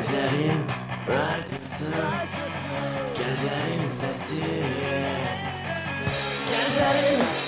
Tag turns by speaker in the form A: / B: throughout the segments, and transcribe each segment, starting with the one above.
A: Gecenin acısı. Gecenin sesi Gecenin sesi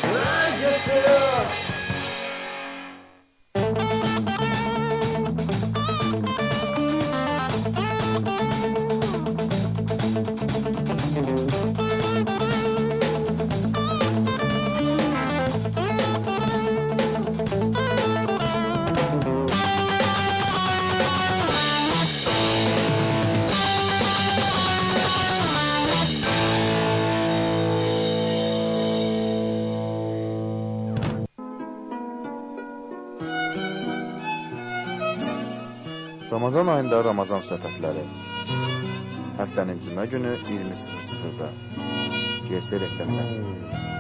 B: Ramazan ayında Ramazan söhbətləri. Həftənin cümə günü 20:00-da. GS FM-dən.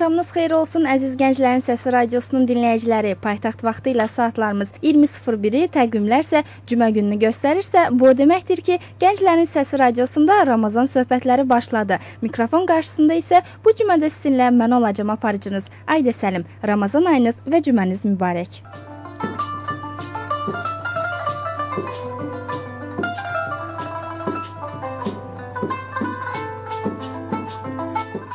C: Axşamınız xeyir olsun əziz gənclərin səsi radiosunun dinləyiciləri. Paytaxt vaxtı ilə saatlarımız 20:01-i, təqvimlər isə cümə gününü göstərirsə, bu o deməkdir ki, gənclərin səsi radiosunda Ramazan söhbətləri başladı. Mikrofon qarşısında isə bu cümədə sizinlə mən olacağam aparıcınız Aydə Səlim. Ramazan ayınız və cüməniz mübarək.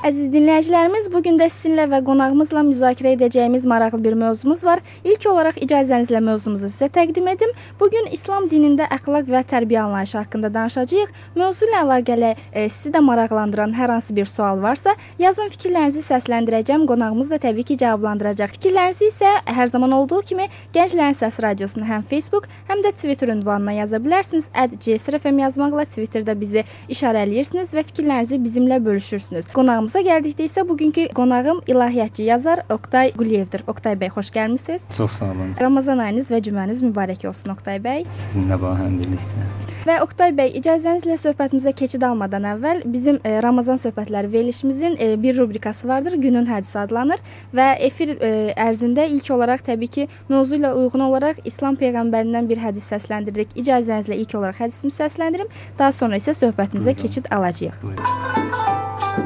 C: Əziz dinləyicilərimiz, bu gün də sizinlə və qonağımızla müzakirə edəcəyimiz maraqlı bir mövzumuz var. İlk olaraq icazənizlə mövzumuzu sizə təqdim edim. Bu gün İslam dinində əxlaq və tərbiyə anlayışı haqqında danışacağıq. Mövzu ilə əlaqəli e, sizi də maraqlandıran hər hansı bir sual varsa, yazın fikirlərinizi səsləndirəcəm. Qonağımız da təbii ki, cavablandıracaq. Fikirlərinizi isə hər zaman olduğu kimi Gənclərin Səs Radiosunun həm Facebook, həm də Twitter ünvanına yaza bilərsiniz. @csrfm yazmaqla Twitterdə bizi işarələyirsiniz və fikirlərinizi bizimlə bölüşürsünüz. Qonağımız Qonağımıza gəldikdə isə bugünkü qonağım ilahiyyatçı yazar Oqtay Quliyevdir. Oqtay bəy, xoş gəlmisiniz.
D: Çox sağ olun.
C: Ramazan ayınız və cüməniz mübarək olsun Oqtay bəy.
D: Sizinlə bahəm birlikdə.
C: Və Oqtay bəy, icazənizlə söhbətimizə keçid almadan əvvəl bizim e, Ramazan söhbətləri verilişimizin e, bir rubrikası vardır, günün hədisi adlanır və efir e, ərzində ilk olaraq təbii ki, mövzu ilə uyğun olaraq İslam peyğəmbərindən bir hədis səsləndiririk. İcazənizlə ilk olaraq hədisimi səsləndirim, daha sonra isə söhbətimizə
D: Buyurun.
C: keçid alacağıq.
D: Buyurun.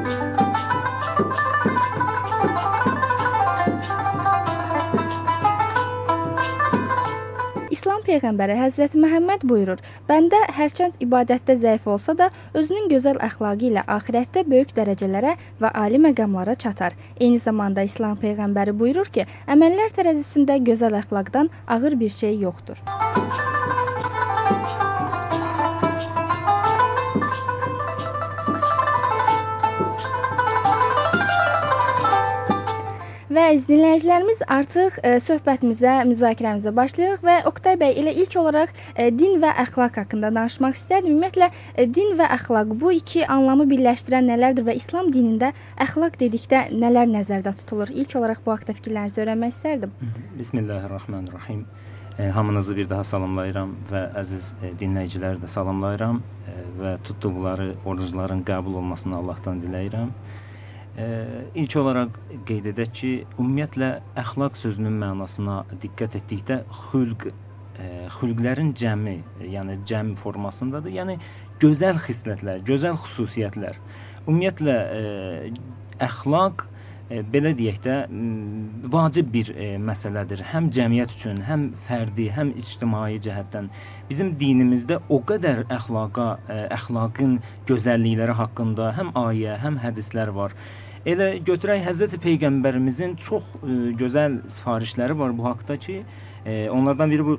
C: Peyğəmbəri Həzrəti Məhəmməd buyurur: "Bəndə hərçənd ibadətdə zəif olsa da, özünün gözəl əxlaqı ilə axirətdə böyük dərəcələrə və ali məqamlara çatar." Eyni zamanda İslam peyğəmbəri buyurur ki, əməllər tərəzisində gözəl əxlaqdan ağır bir şey yoxdur. Və əziz dinləyicilərimiz artıq e, söhbətimizə, müzakirəmizə başlayırıq və Oqtay bəy elə ilk olaraq e, din və əxlaq haqqında danışmaq istərdim. Ümumiyyətlə e, din və əxlaq bu iki anlamı birləşdirən nələrdir və İslam dinində əxlaq dedikdə nələr nəzərdə tutulur? İlk olaraq bu haqqda fikirlərinizi öyrənmək istərdim.
D: Bismillahirrahmanirrahim. Hamınızı bir daha salamlayıram və əziz dinləyiciləri də salamlayıram və tutduqları orucların qəbul olmasını Allahdan diləyirəm. İlk olaraq qeyd edək ki, ümumiyyətlə əxlaq sözünün mənasına diqqət etdikdə xülq e, xülqlərin cəmi, yəni cəm formasındadır. Yəni gözəl xislətlər, gözəl xüsusiyyətlər. Ümumiyyətlə e, əxlaq e, belə deyək də vacib bir məsələdir. Həm cəmiyyət üçün, həm fərdi, həm ictimai cəhətdən. Bizim dinimizdə o qədər əxlaqa, əxlaqın gözəllikləri haqqında həm ayə, həm hədislər var. Elə götürək Həzrəti Peyğəmbərimizin çox e, gözəl sifarişləri var bu haqqda ki, e, onlardan biri bu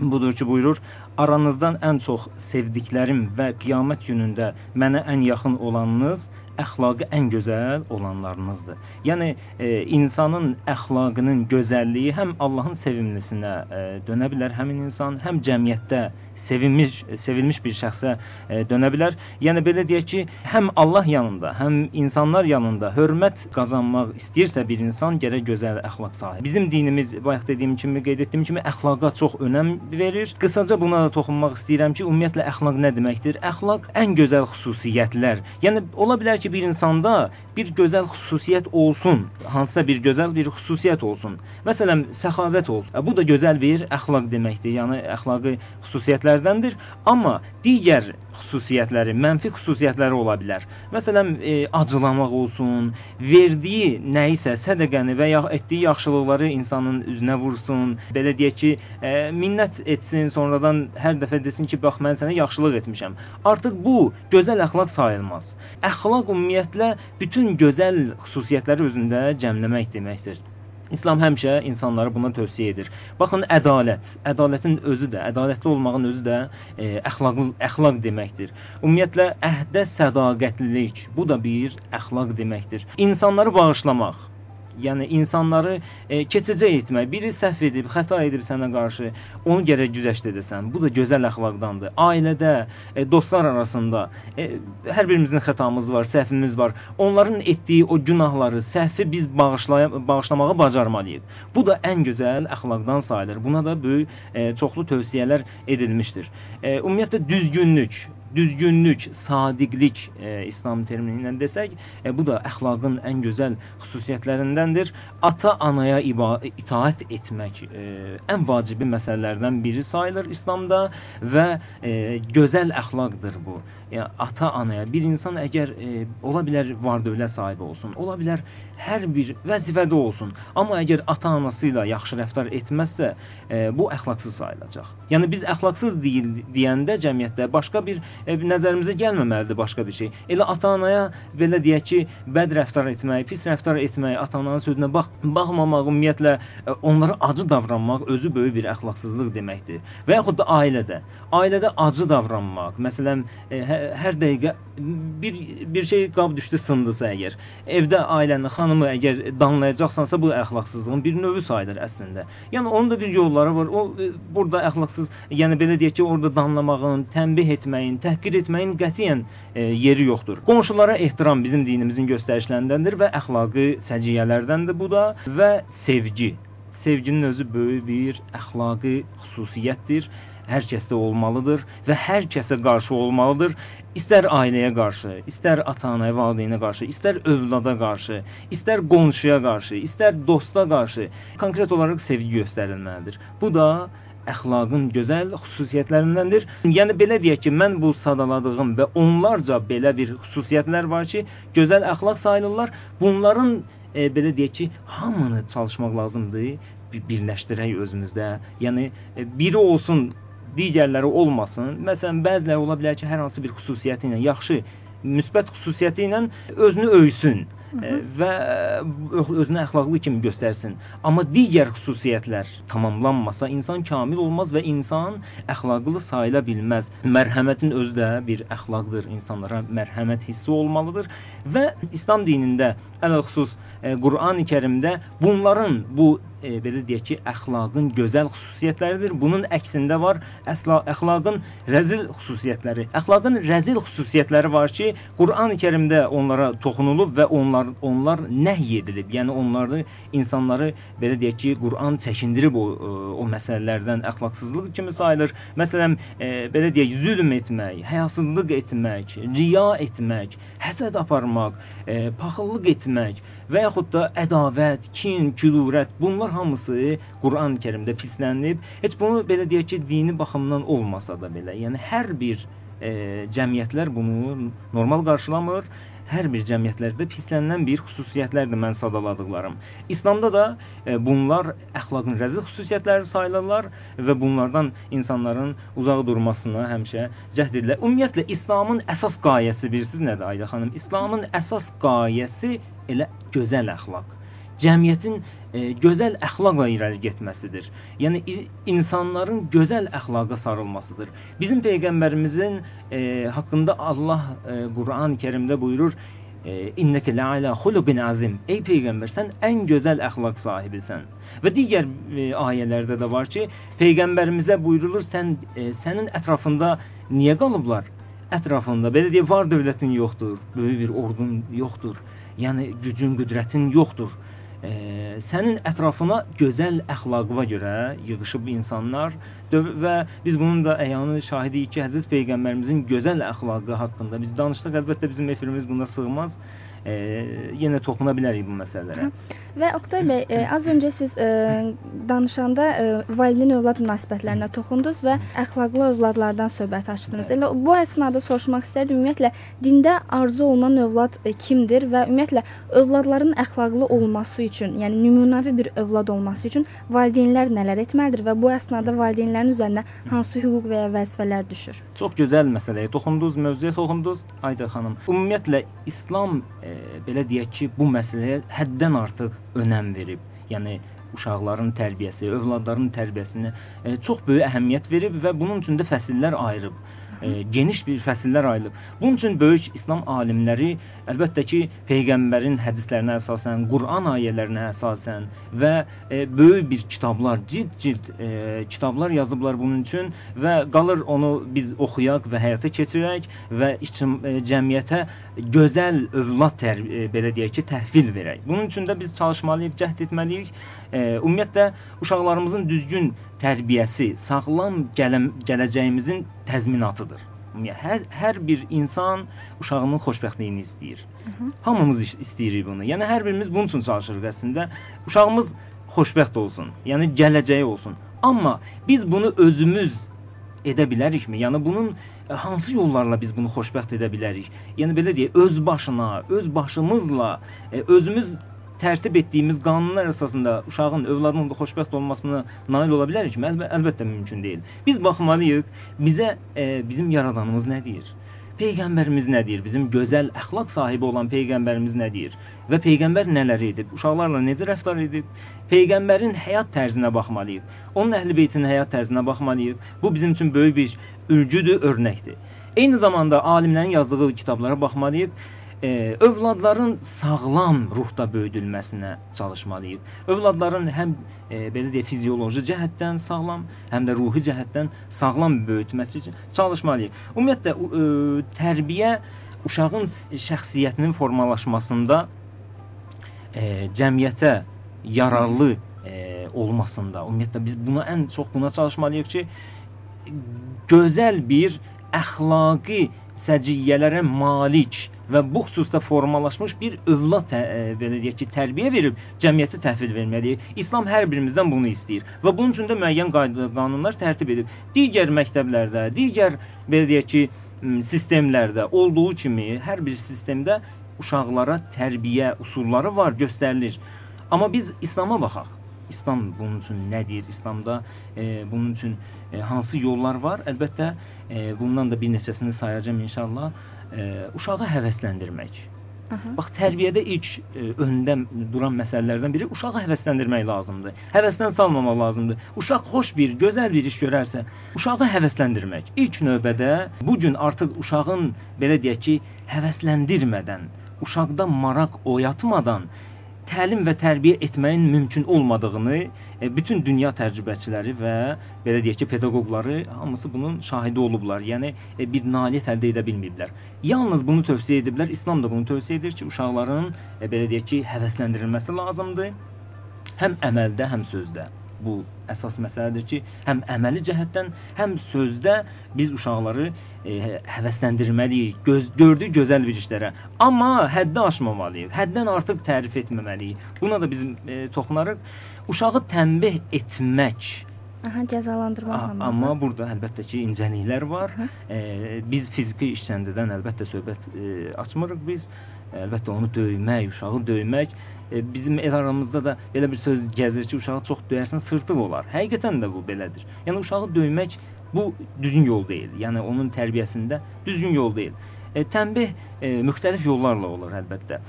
D: budur ki, buyurur: "Aranızdan ən çox sevdiklərim və qiyamət günündə mənə ən yaxın olanınız əxlaqı ən gözəl olanlarınızdır. Yəni e, insanın əxlaqının gözəlliyi həm Allahın sevimlisinə e, dönə bilər həmin insan, həm cəmiyyətdə sevilmiş sevilmiş bir şəxsə e, dönə bilər. Yəni belə deyək ki, həm Allah yanında, həm insanlar yanında hörmət qazanmaq istəyirsə bir insan gərək gözəl əxlaq sahibi. Bizim dinimiz bayaq dediyim kimi, qeyd etdiyim kimi əxlaqa çox önəm verir. Qısaca buna da toxunmaq istəyirəm ki, ümumiyyətlə əxlaq nə deməkdir? Əxlaq ən gözəl xüsusiyyətlər. Yəni ola bilər ki, ki, bir insanda bir gözəl xüsusiyyət olsun, hansısa bir gözəl bir xüsusiyyət olsun. Məsələn, səxavət olsun. Bu da gözəl bir əxlaq deməkdir. Yəni əxlaqi xüsusiyyətlərdəndir. Amma digər xüsusiyyətləri, mənfi xüsusiyyətləri ola bilər. Məsələn, e, acılamaq olsun, verdiyi nəyisə, sədaqəni və ya etdiyi yaxşılıqları insanın üzünə vursun, belə deyək ki, e, minnət etsin, sonradan hər dəfə desin ki, bax mən sənə yaxşılıq etmişəm. Artıq bu gözəl əxlaq sayılmaz. Əxlaq ümumiyyətlə bütün gözəl xüsusiyyətləri özündə cəmləmək deməkdir. İslam həmişə insanlara buna tövsiyə edir. Baxın, ədalət. Ədalətin özü də, ədalətli olmağın özü də e, əxlaqlı əxlaq deməkdir. Ümumiyyətlə əhdə sədaqətlilik, bu da bir əxlaq deməkdir. İnsanları bağışlamaq, yəni insanları e, keçəcək etmək. Biri səhv edib, xəta edib sənə qarşı, onu gərək güzəşt edəsən. Bu da gözəl əxlaqdandır. Ailədə, e, dostlar arasında e, hər birimizin xətamız var, səhvimiz var. Onların etdiyi o günahları, səhvi biz bağışlaya bağışlamağı bacarmalıyıq. Bu da ən gözəl əxlaqdan sayılır. Buna da böyük e, çoxlu tövsiyələr edilmişdir. E, ümumiyyətlə düzgünlük, düzgünlük, sadiqlik e, İslam termini ilə desək, e, bu da əxlaqın ən gözəl xüsusiyyətlərindəndir. Ata-anaya itaat etmək e, ən vacibi məsələlərdən biri sayılır İslamda və e, gözəl əxlaqdır bu. Yəni ata-anaya bir insan əgər e, ola bilər var-dövlət sahibi olsun, ola bilər hər bir vəzifədə olsun, amma əgər ata-anası ilə yaxşı rəftar etməzsə, e, bu əxlaqsız sayılacaq. Yəni biz əxlaqsız deyil deyəndə cəmiyyətdə başqa bir e, nəzərimizə gəlməməlidir başqa bir şey. Elə ata-anaya belə deyək ki, bəd rəftar etmək, pis rəftar etmək, ata-ananın sözünə bax, baxmamaq, ümumiyyətlə e, onlara acı davranmaq özü böyük bir əxlaqsızlıq deməkdir. Və yaxud da ailədə, ailədə acı davranmaq, məsələn, e, hə, hər dəqiqə bir bir şey qab düşdü sındısa əgər, evdə ailənin xanımı əgər danlayacaqsansa bu əxlaqsızlığın bir növü sayılır əslində. Yəni onun da bir yolları var. O e, burada əxlaqsız, yəni belə deyək ki, orada danlamağın, tənbih etməyin, təhqir etməyin qətiyyən e, yeri yoxdur. Qonşulara ehtiram bizim dinimizin göstərişlərindəndir və əxlaqi səciyyələrdəndir bu da və sevgi. Sevginin özü böyük bir əxlaqi xüsusiyyətdir hər kəsdə olmalıdır və hər kəsə qarşı olmalıdır. İstər ailəyə qarşı, istər ata-anaya, valideynə qarşı, istər övlada qarşı, istər qonşuya qarşı, istər dosta qarşı konkret olaraq sevgi göstərilməlidir. Bu da əxlaqın gözəl xüsusiyyətlərindəndir. Yəni belə deyək ki, mən bu sadaladığım və onlarca belə bir xüsusiyyətlər var ki, gözəl əxlaq sayılırlar. Bunların e, belə deyək ki, hamını çalışmaq lazımdır, birləşdirək özümüzdə. Yəni e, biri olsun digərləri olmasın. Məsələn, bəziləri ola bilər ki, hər hansı bir xüsusiyyəti ilə yaxşı müsbət xüsusiyyəti ilə özünü -hı. Və özünü əxlaqlı kimi göstərsin. Amma digər xüsusiyyətlər tamamlanmasa insan kamil olmaz və insan əxlaqlı sayıla bilməz. Mərhəmətin özü də bir əxlaqdır. İnsanlara mərhəmət hissi olmalıdır və İslam dinində ələlxüsus Qurani-Kərimdə bunların bu e, belə deyək ki, əxlaqın gözəl xüsusiyyətləridir. Bunun əksində var əsla əxlaqın rəzil xüsusiyyətləri. Əxlaqın rəzil xüsusiyyətləri var ki, Qurani-Kərimdə onlara toxunulub və onlar onlar onlar nəhy edilib. Yəni onları insanları belə deyək ki, Quran çəkindirib o o məsələlərdən əxlaqsızlıq kimi sayılır. Məsələn, e, belə deyək, zülm etmək, həyasızlıq etmək, riya etmək, həsəd aparmaq, e, paxıllıq etmək və yaxud da ədavət, kin, külurət bunlar hamısı Quran-Kərimdə pislənib. Heç bunu belə deyək ki, dini baxımdan olmasa da belə, yəni hər bir e, cəmiyyətlər bunu normal qarşılamır hər bir cəmiyyətlərdə pislənilən bir xüsusiyyətlərdir mən sadaladıqlarım. İslamda da e, bunlar əxlaqın rəzil xüsusiyyətləri sayılırlar və bunlardan insanların uzaq durmasına həmişə cəhd edilir. Ümumiyyətlə İslamın əsas qayəsi bilirsiniz nədir Ayda xanım? İslamın əsas qayəsi elə gözəl əxlaq cəmiyyətin e, gözəl əxlaqla irəli getməsidir. Yəni insanların gözəl əxlaqa sarılmasıdır. Bizim peyğəmbərimizin e, haqqında Allah e, Quran-Kərimdə buyurur: e, İnnəkə ləalə xuluqin azim. Ey peyğəmbər, sən ən gözəl əxlaq sahibisən. Və digər e, ayələrdə də var ki, peyğəmbərimizə buyurulur, sən e, sənin ətrafında niyə qalıblar? Ətrafında belə deyə var dövlətin yoxdur, böyük bir ordun yoxdur. Yəni gücün, qüdrətin yoxdur e, sənin ətrafına gözəl əxlaqına görə yığılıb insanlar və biz bunun da əyanı şahidiyik ki, Həzrət Peyğəmbərimizin gözəl əxlaqı haqqında biz danışdıq. Əlbəttə bizim efirimiz buna sığmaz. E, yenə toxuna bilərik bu məsələlərə.
C: Və Oqtay bəy, e, az öncə siz e, danışanda e, valideyn övlad münasibətlərinə toxundunuz və əxlaqlı övladlardan söhbət açdınız. Elə bu əsnada soruşmaq istərdim ümumiyyətlə dində arzu olunan övlad e, kimdir və ümumiyyətlə övladların əxlaqlı olması üçün, yəni nümunəvi bir övlad olması üçün valideynlər nələr etməlidir və bu əsnada valideynlərin üzərinə hansı hüquq və ya vəzifələr düşür?
D: Çox gözəl məsələyə toxundunuz, mövzuya toxundunuz Ayda xanım. Ümumiyyətlə İslam e, belə deyək ki, bu məsələyə həddən artıq önəm verib. Yəni uşaqların tərbiyəsi, övladların tərbiyəsinə çox böyük əhəmiyyət verib və bunun üçün də fəsillər ayırıb. E, geniş bir fəsillər ayırıb. Bunun üçün böyük İslam alimləri əlbəttə ki, peyğəmbərin hədislərinə əsasən, Quran ayələrinə əsasən və e, böyük bir kitablar, cild-cild e, kitablar yazıblar bunun üçün və qalır onu biz oxuyaq və həyata keçirək və ictim e, cəmiyyətə gözəl övlad tər e, belə deyək ki, təhvil verək. Bunun üçün də biz çalışmalıyıq, cəhd etməliyik. Ümumiyyətlə uşaqlarımızın düzgün tərbiyəsi, sağlam gələ gələcəyimizin təzminatıdır. Ümumiyyətlə hər hər bir insan uşağının xoşbəxtliyini istəyir. Hamımız iş- istəyirik bunu. Yəni hər birimiz bunun üçün çalışırıq əslində. Uşağımız xoşbəxt olsun. Yəni gələcəyi olsun. Amma biz bunu özümüz edə bilərikmi? Yəni bunun e, hansı yollarla biz bunu xoşbəxt edə bilərik? Yəni belə deyək, öz başına, öz başımızla, e, özümüz tərtib etdiyimiz qanunlar əsasında uşağın, övladın xoşbəxt olmasına nail ola bilərikmi? Əlbə əlbəttə mümkün deyil. Biz baxmalıyıq, bizə e, bizim yaradanımız nə deyir? Peyğəmbərimiz nə deyir? Bizim gözəl əxlaq sahibi olan peyğəmbərimiz nə deyir? Və peyğəmbər nələr edib? Uşaqlarla necə rəftar edib? Peyğəmbərin həyat tərzinə baxmalıyıq. Onun əhl-beytinin həyat tərzinə baxmalıyıq. Bu bizim üçün böyük bir ürgüdür, örnəkdir. Eyni zamanda alimlərin yazdığı kitablara baxmalıyıq. E, övladların sağlam ruhda böyüdülməsinə çalışmalıyıq. Övladların həm e, belə deyək fizioloji cəhətdən sağlam, həm də ruhi cəhətdən sağlam böyütməsi üçün çalışmalıyıq. Ümumiyyətlə e, tərbiyə uşağın şəxsiyyətinin formalaşmasında e, cəmiyyətə yararlı e, olmasında, ümumiyyətlə biz buna ən çox buna çalışmalıyıq ki, gözəl bir əxlaqi səciyyələrə malik və bu xüsusda formalaşmış bir övlad e, belə deyək ki, tərbiyə verib cəmiyyətə təhvil verməliyik. İslam hər birimizdən bunu istəyir və bunun üçün də müəyyən qanunlar tərtib edib. Digər məktəblərdə, digər belə deyək ki, sistemlərdə olduğu kimi hər bir sistemdə uşaqlara tərbiyə usulları var, göstərilir. Amma biz İslam'a baxaq. İslam bunun üçün nə deyir? İslamda e, bunun üçün e, hansı yollar var? Əlbəttə, e, bundan da bir neçəsini sayacağam inşallah. E, uşağı həvəsləndirmək.
C: Aha.
D: Bax tərbiyədə ilk e, öndə duran məsələlərdən biri uşağı həvəsləndirmək lazımdır. Həvəsdən salmamaq lazımdır. Uşaq xoş bir, gözəl bir iş görərsə, uşağı həvəsləndirmək. İlk növbədə bu gün artıq uşağın belə deyək ki, həvəsləndirmədən, uşaqda maraq oyatmadan təlim və tərbiyə etməyin mümkün olmadığını e, bütün dünya təcrübəçiləri və belə deyək ki, pedaqoqları hamısı bunun şahidi olublar. Yəni e, bir nailiyyət əldə edə bilməyiblər. Yalnız bunu tövsiyə ediblər. İslam da bunu tövsiyə edir ki, uşaqların e, belə deyək ki, həvəsləndirilməsi lazımdır. Həm əməldə, həm sözdə. Bu əsas məsələdir ki, həm əməli cəhətdən, həm sözdə biz uşaqları e, həvəsləndirməliyik, göz, gördüyü gözəl bir işlərə. Amma həddi aşmamalıyıq, həddən artıq tərif etməməliyik. Buna da biz e, toxunarıq. Uşağı tənbih etmək
C: Aha, cəzalandırmaqla.
D: Amma burada əlbəttə ki, incəliklər var. E, biz fiziki işgəncədən əlbəttə söhbət e, açmırıq biz. Əlbəttə onu döymək, uşağı döymək bizim el aramızda da belə bir söz gəzir ki, uşağı çox döyərsən sırtıq olar. Həqiqətən də bu belədir. Yəni uşağı döymək bu düzgün yol deyil. Yəni onun tərbiyəsində düzgün yol deyil. E, tənbih e, müxtəlif yollarla olur əlbəttə.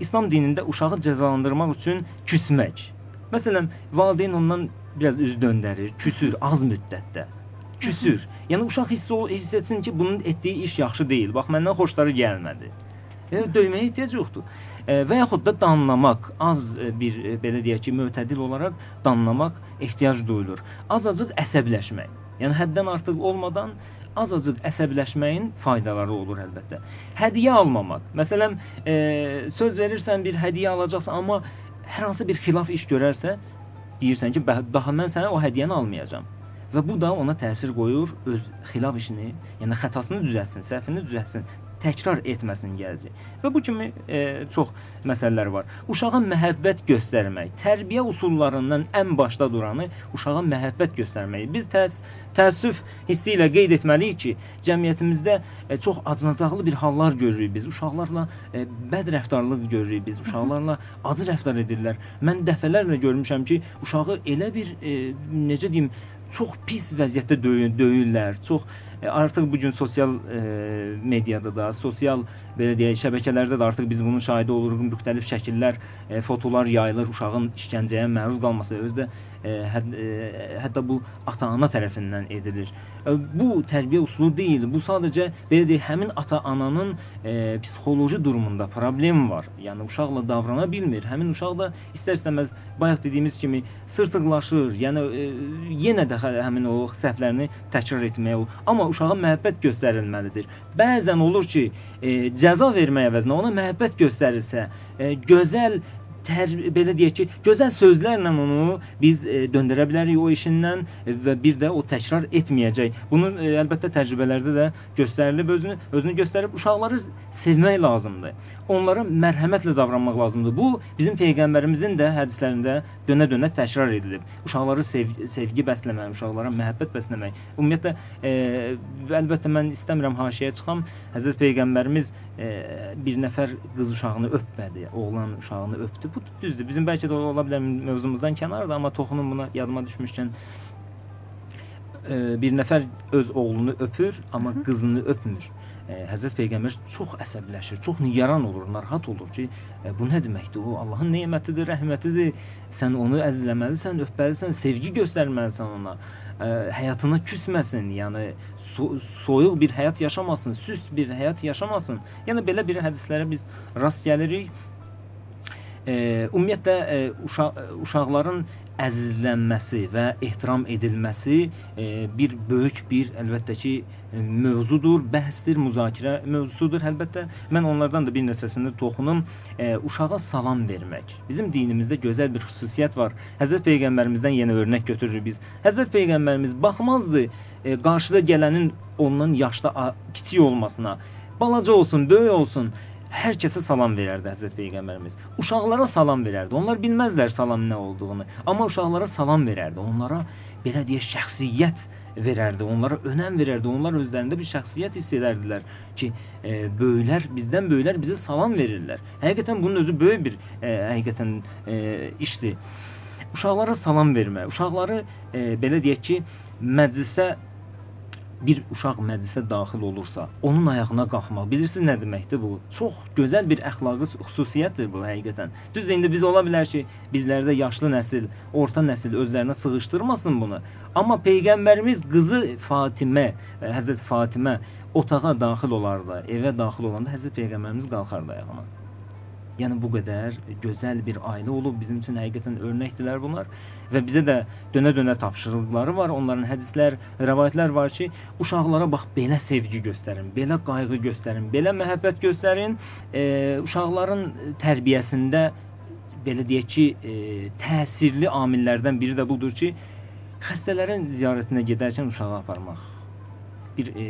D: İslam dinində uşağı cəzalandırmaq üçün küsmək. Məsələn, valideyn ondan biraz üz döndərir, küsür az müddətdə. Küsür. Yəni uşaq hiss, hiss etsin ki, bunun etdiyi iş yaxşı deyil. Bax məndən xoşları gəlmədi. Yəni döyməyə ehtiyac yoxdur. E, və yaxud da danlamaq, az e, bir e, belə deyək ki, mötədil olaraq danlamaq ehtiyac duyulur. Azacıq əsəbləşmək. Yəni həddən artıq olmadan azacıq əsəbləşməyin faydaları olur əlbəttə. Hədiyyə almamaq. Məsələn, e, söz verirsən bir hədiyyə alacaqsan, amma hər hansı bir xilaf iş görərsə, deyirsən ki, "Bə- daha mən sənə o hədiyyəni almayacağam. Və bu da ona təsir qoyur öz xilaf işini, yəni xətasını düzəltsin, səhvini düzəltsin, təkrar etməsin gələcək. Və bu kimi e, çox məsələlər var. Uşağa məhəbbət göstərmək, tərbiyə üsullarından ən başda duranı uşağa məhəbbət göstərmək. Biz təs təəssüf hissi ilə qeyd etməliyik ki, cəmiyyətimizdə e, çox acınacaqlı bir hallar görürük biz. Uşaqlarla e, bəd rəftarlıq görürük biz. Uşaqlarla acı rəftar edirlər. Mən dəfələrlə görmüşəm ki, uşağı elə bir e, necə deyim, çox pis vəziyyətdə döyürlər. Çox artıq bu gün sosial e, mediada da, sosial belə deyək, şəbəkələrdə də artıq biz bunun şahidi oluruq. Müxtəlif şəkillər, e, fotolar yayılır uşağın işgəncəyə məruz qalması özü də e, həd, e, hətta bu ata-ana tərəfindən edilir. E, bu tərbiyə üsulu deyil. Bu sadəcə belə deyək, həmin ata-ananın e, psixoloji durumunda problem var. Yəni uşaqla davrana bilmir. Həmin uşaq da istər-istəməz bayaq dediyimiz kimi sırtıqlaşır. Yəni e, yenə də hə- həmin o səhvlərini təkrar etməyə. Amma uşağa məhəbbət göstərilməlidir. Bəzən olur ki, e, cəza vermək əvəzinə ona məhəbbət göstərilsə, e, gözəl tər, belə deyək ki, gözəl sözlərlə onu biz e, döndərə bilərik o işindən və bir də o təkrar etməyəcək. Bunu e, əlbəttə təcrübələrdə də göstərilib özünü özünü göstərib uşaqları sevmək lazımdır. Onlara mərhəmətlə davranmaq lazımdır. Bu bizim peyğəmbərimizin də hədislərində dönə-dönə təkrar edilib. Uşaqları sev sevgi bəsləmək, uşaqlara məhəbbət bəsləmək. Ümumiyyətlə e, əlbəttə mən istəmirəm haşiyə çıxam. Həzrət peyğəmbərimiz e, bir nəfər qız uşağını öpmədi, oğlan uşağını öpdü. Bu düzdür. Bizim bəlkə də ola bilər mövzumuzdan kənardır, amma toxunum buna yadıma düşmüşkən e, bir nəfər öz oğlunu öpür, amma qızını öpmür. E, Həzrət Peyğəmbər çox əsəbləşir, çox nigaran olur, narahat olur ki, e, bu nə deməkdir? O Allahın nemətidir, rəhmətidir. Sən onu əzizləməlisən, öpməlisən, sevgi göstərməlisən ona. Həyatına küsməsin, yəni so soyuq bir həyat yaşamasın, süst bir həyat yaşamasın. Yəni belə bir hədislərə biz rast gəlirik. E, ümumiyyətlə e, uşa uşaqların əzizlənməsi və ehtiram edilməsi e, bir böyük bir əlbəttə ki mövzudur, bəhsdir, müzakirə mövzusudur. Əlbəttə mən onlardan da bir neçəsində toxunum. E, uşağa salam vermək. Bizim dinimizdə gözəl bir xüsusiyyət var. Həzrət peyğəmbərimizdən yenə örnək götürürük biz. Həzrət peyğəmbərimiz baxmazdı e, qarşıda gələnin ondan yaşda kiçik olmasına. Balaca olsun, böyük olsun, hər kəsə salam verərdi Həzrət Peyğəmbərimiz. Uşaqlara salam verərdi. Onlar bilməzlər salam nə olduğunu, amma uşaqlara salam verərdi. Onlara belə deyək şəxsiyyət verərdi. Onlara önəm verərdi. Onlar özlərində bir şəxsiyyət hiss edərdilər ki, e, böyüklər bizdən böyüklər bizə salam verirlər. Həqiqətən bunun özü böyük bir e, həqiqətən e, işdir. Uşaqlara salam vermək, uşaqları e, belə deyək ki, məclisə bir uşaq məclisə daxil olursa, onun ayağına qalxmaq. Bilirsiniz nə deməkdir bu? Çox gözəl bir əxlaqi xüsusiyyətdir bu həqiqətən. Düzdür, indi biz ola bilər ki, bizlərdə yaşlı nəsil, orta nəsil özlərinə sığışdırmasın bunu. Amma peyğəmbərimiz qızı Fatimə, e, Həzrət Fatimə otağa daxil olardı, evə daxil olanda Həzrət peyğəmbərimiz qalxardı ayağına. Yəni bu qədər gözəl bir ailə olub bizim üçün həqiqətən örnəkdilər bunlar və bizə də dönə-dönə tapşırıqları var. Onların hədislər, rəvayətlər var ki, uşaqlara bax belə sevgi göstərin, belə qayğı göstərin, belə məhəbbət göstərin. E, uşaqların tərbiyəsində belə deyək ki, e, təsirli amillərdən biri də budur ki, xəstələrin ziyarətinə gedərkən uşağı aparmaq bir e,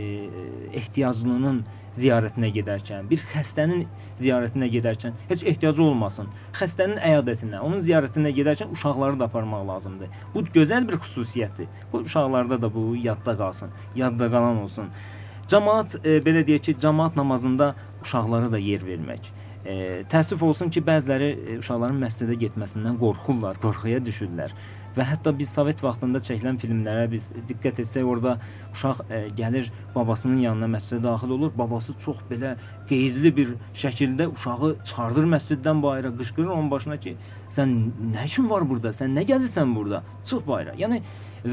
D: ehtiyaclının ziyarətinə gedərkən, bir xəstənin ziyarətinə gedərkən heç ehtiyacı olmasın. Xəstənin əyadətinə, onun ziyarətinə gedərkən uşaqları da aparmaq lazımdır. Bu gözəl bir xüsusiyyətdir. Bu uşaqlarda da bu yadda qalsın, yadda qalan olsun. Cəmaət e, belə deyək ki, cəmaət namazında uşaqlara da yer vermək. E, təəssüf olsun ki, bəziləri e, uşaqların məscidə getməsindən qorxurlar, qorxuya düşürlər. Və hətta biz Sovet vaxtında çəkilən filmlərə biz diqqət etsək, orada uşaq e, gəlir babasının yanına məscidə daxil olur. Babası çox belə qeyzli bir şəkildə uşağı çıxardır məsciddən bayıra, qışqırır onun başına ki, sən nə üçün var burada? Sən nə gəzirsən burada? Çıx bayıra. Yəni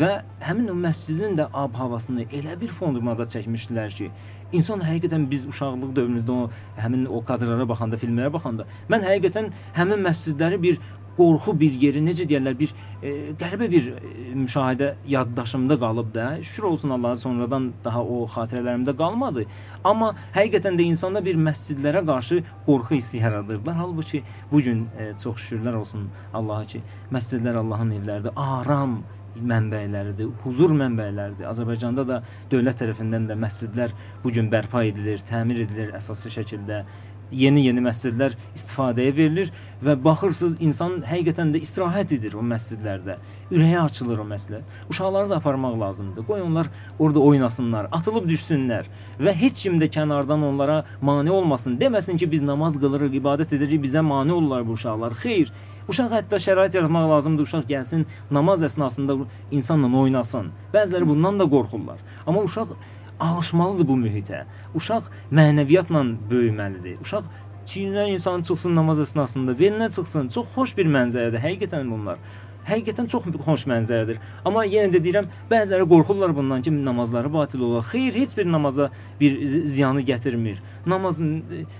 D: və həmin o məscidin də ab-havasını elə bir fondumada çəkmişdilər ki, insan həqiqətən biz uşaqlıq dövrümüzdə o həmin o kadrlara baxanda, filmlərə baxanda mən həqiqətən həmin məscidləri bir qorxu bir yeri necə deyirlər bir e, qəribə bir e, müşahidə yaddaşımda qalıb da. Şükür olsun Allaha sonradan daha o xatirələrimdə qalmadı. Amma həqiqətən də insanda bir məscidlərə qarşı qorxu hissi yaradırlar. Halbuki bu gün e, çox şükürlər olsun Allaha ki, məscidlər Allahın evləridir. Aram mənbələridir, huzur mənbələridir. Azərbaycanda da dövlət tərəfindən də məscidlər bu gün bərpa edilir, təmir edilir əsaslı şəkildə yeni-yeni məscidlər istifadəyə verilir və baxırsınız insan həqiqətən də istirahət edir o məscidlərdə. Ürəyi açılır o məsələ. Uşaqları da aparmaq lazımdır. Qoy onlar orada oynasınlar, atılıb düşsünlər və heç kim də kənardan onlara mane olmasın. Deməsin ki, biz namaz qılırıq, ibadət edirik, bizə mane olurlar bu uşaqlar. Xeyr. Uşaq hətta şərait yaratmaq lazımdır. Uşaq gəlsin, namaz əsnasında insanla oynasın. Bəziləri bundan da qorxurlar. Amma uşaq alışmalıdır bu mühitə. Uşaq mənəviyyatla böyüməlidir. Uşaq çiyinlər insan çıxsın namaz əsnasında, belinə çıxsın. Çox xoş bir mənzərədir həqiqətən bunlar. Həqiqətən çox xoş mənzərədir. Amma yenə də deyirəm, bəziləri qorxurlar bundan ki, namazları batil olar. Xeyr, heç bir namaza bir ziyanı gətirmir. Namazın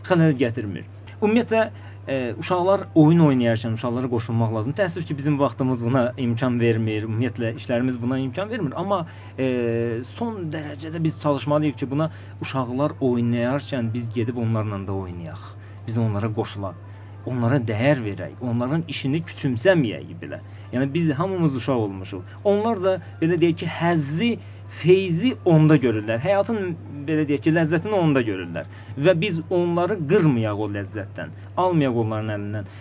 D: xələl gətirmir. Ümumiyyətlə e, uşaqlar oyun oynayarkən uşaqlara qoşulmaq lazım. Təəssüf ki, bizim vaxtımız buna imkan vermir. Ümumiyyətlə işlərimiz buna imkan vermir. Amma e, son dərəcədə biz çalışmalıyıq ki, buna uşaqlar oynayarkən biz gedib onlarla da oynayaq. Biz onlara qoşulaq onlara dəyər verək, onların işini küçümsəməyək belə. Yəni biz hamımız uşaq olmuşuq. Onlar da belə deyək ki, həzzi, feyzi onda görürlər. Həyatın belə deyək ki, ləzzətini onda görürlər və biz onları qırmayaq o ləzzətdən, almayaq onların əlindən.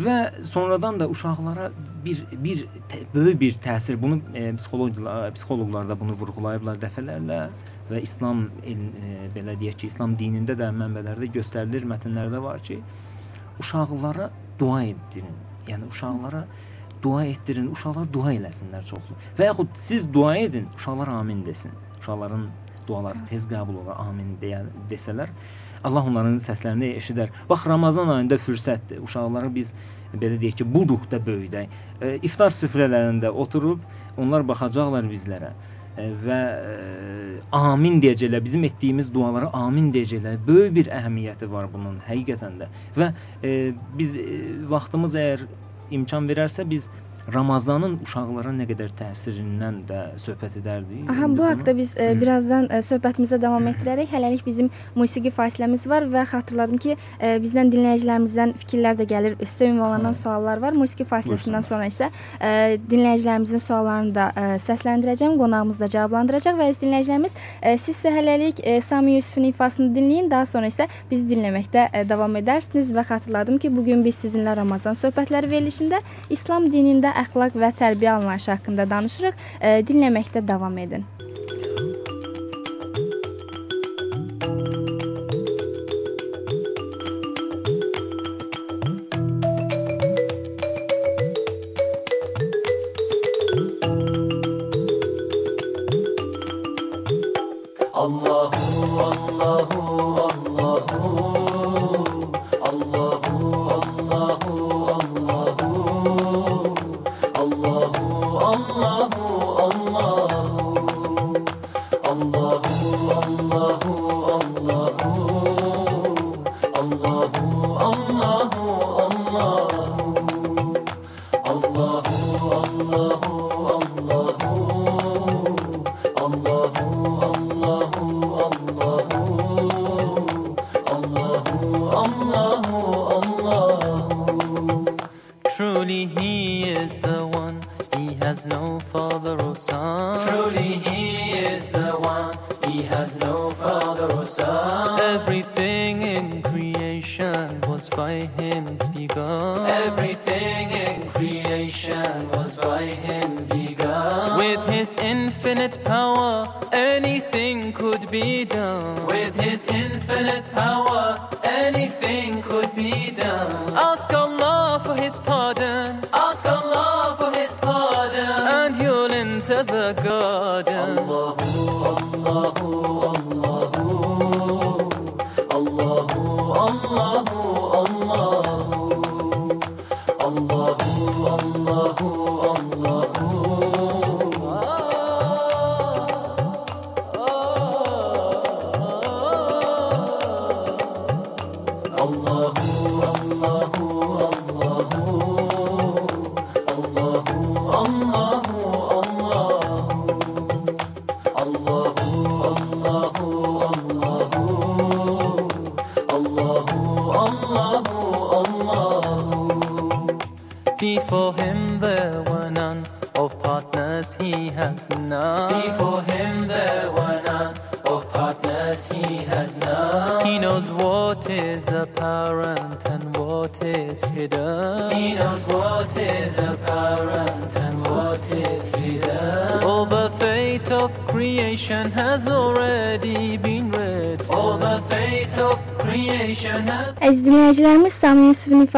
D: Və sonradan da uşaqlara bir bir böyük bir təsir bunu e, psixoloqlar psixoloqlar da bunu vurğulayıblar dəfələrlə və İslam e, belə deyək ki, İslam dinində də mənbələrdə göstərilir, mətnlərdə var ki, uşaqlara dua etdirin. Yəni uşaqlara dua etdirin, uşaqlar dua eləsinlər çoxlu. Və yaxud siz dua edin, uşaqlar amin desin. Uşaqların duaları tez qəbul olar, amin deyə desələr, Allah onların səslərini eşidər. Bax Ramazan ayında fürsətdir. Uşaqları biz belə deyək ki, bu ruhda böyüdək. E, iftar süfrələrində oturub onlar baxacaqlar bizlərə e, və e, amin deyəcəklər. Bizim etdiyimiz dualara amin deyəcəklər. Böyük bir əhəmiyyəti var bunun həqiqətən də. Və biz vaxtımız əgər imkan verərsə biz Ramazanın uşaqlara nə qədər təsirindən də söhbət edərdik.
C: Aha, bu haqqda biz e, birazdan e, söhbətimizə davam etdirərək hələlik bizim musiqi fasiləmiz var və xatırladım ki, e, bizdən dinləyicilərimizdən fikirlər də gəlir, sizə ünvanlanan suallar var. Musiqi fasiləsindən sonra isə e, dinləyicilərimizin suallarını da e, səsləndirəcəm, qonağımız da cavablandıracaq və əziz dinləyicilərimiz, e, siz isə hələlik e, Sami Yusufun ifasını dinləyin, daha sonra isə bizi dinləməkdə e, davam edərsiniz və xatırladım ki, bu gün biz sizinlə Ramazan söhbətləri verilişində İslam dinində əxlaq və tərbiyə anlayışı haqqında danışırıq. E, dinləməkdə davam edin.
E: Truly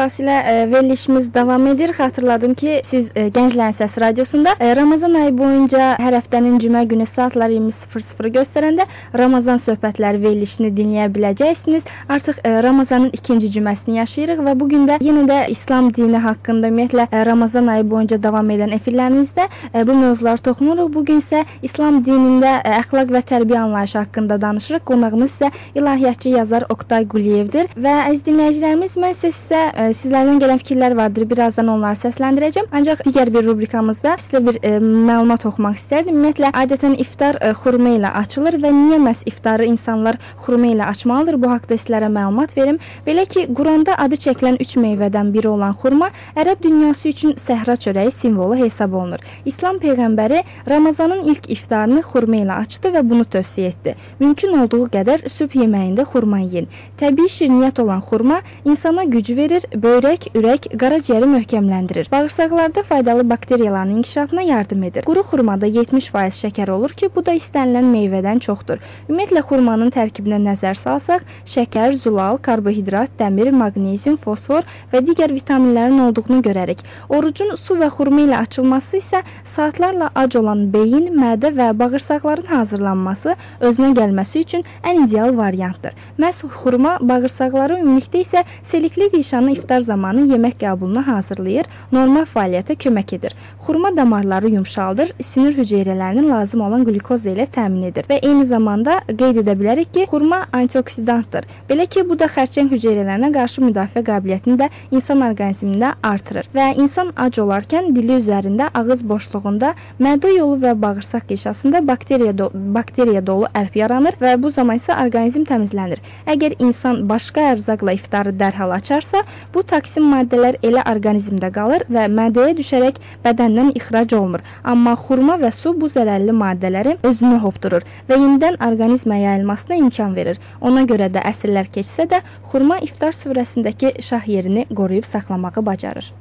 C: Yusufun ifası ilə e, verilişimiz davam edir. Xatırladım ki, siz e, Gənclərin Səs radiosunda e, Ramazan ayı boyunca hər həftənin cümə günü saatlar 20:00 göstərəndə Ramazan söhbətləri verilişini dinləyə biləcəksiniz. Artıq Ramazanın ikinci cüməsini yaşayırıq və bu gün də yenə də İslam dini haqqında ümumiyyətlə Ramazan ayı boyunca davam edən efirlərimizdə bu mövzulara toxunuruq. Bu gün isə İslam dinində əxlaq və tərbiyə anlayışı haqqında danışırıq. Qonağımız isə ilahiyyatçı yazar Oktay Quliyevdir və əziz dinləyicilərimiz mən sizə sizlərdən gələn fikirlər vardır. Birazdan onları səsləndirəcəm. Ancaq digər bir rubrikamızda sizə bir e, məlumat oxumaq istərdim. Ümumiyyətlə adətən iftar e, xurma ilə açılır və niyə məhz iftarı insanlar xurma ilə açmalıdır? Bu haqqda sizlərə məlumat verim. Belə ki, Quranda adı çəkilən 3 meyvədən biri olan xurma ərəb dünyası üçün səhra çörəyi simvolu hesab olunur. İslam peyğəmbəri Ramazanın ilk iftarını xurma ilə açdı və bunu tövsiyə etdi. Mümkün olduğu qədər sübh yeməyində xurma yeyin. Təbii şirniyyat olan xurma insana güc verir, böyrək, ürək, qaraciyəri möhkəmləndirir. Bağırsaqlarda faydalı bakteriyaların inkişafına yardım edir. Quru xurmada 70% şəkər olur ki, bu da istənilən meyvədən çoxdur. Ümumiyyətlə xurmanın tərkibinə nəzər salsaq, şəkər, zulal, karbohidrat, dəmir, maqnezium, fosfor və digər vitaminlərin olduğunu görərik. Orucun su və xurma ilə açılması isə saatlarla ac olan beyin, mədə və bağırsaqların hazırlanması, özünə gəlməsi üçün ən ideal variantdır. Məhz xurma bağırsaqları ümumilikdə isə selikli qişanı iftar zamanı yemək qəbuluna hazırlayır, normal fəaliyyətə kömək edir. Xurma damarları yumşaldır, sinir hüceyrələrini lazım olan qlükoz ilə təmin edir və eyni zamanda qeyd edə bilərik ki, xurma antioksidantdır. Belə ki, bu da xərçəng hüceyrələrinə qarşı müdafiə qabiliyyətini də insan orqanizmində artırır və insan ac olarkən dili üzərində, ağız boşluğunda, mədə yolu və bağırsaq qişasında bakteriya do bakteriya dolu ərf yaranır və bu zaman isə orqanizm təmizlənir. Əgər insan başqa ərzaqla iftarı dərhal açarsa, bu toksin maddələr elə orqanizmdə qalır və mədəyə düşərək bədəndən ixrac olunur. Amma xurma və su bu zərərli maddələri özünə hopdurur və yenidən orqanizmə yayılmasına imkan verir. Ona görə də əsrlər keçsə də xurma iftar süfrəsindəki şah yerini qoruyub saxlamağı bacarır.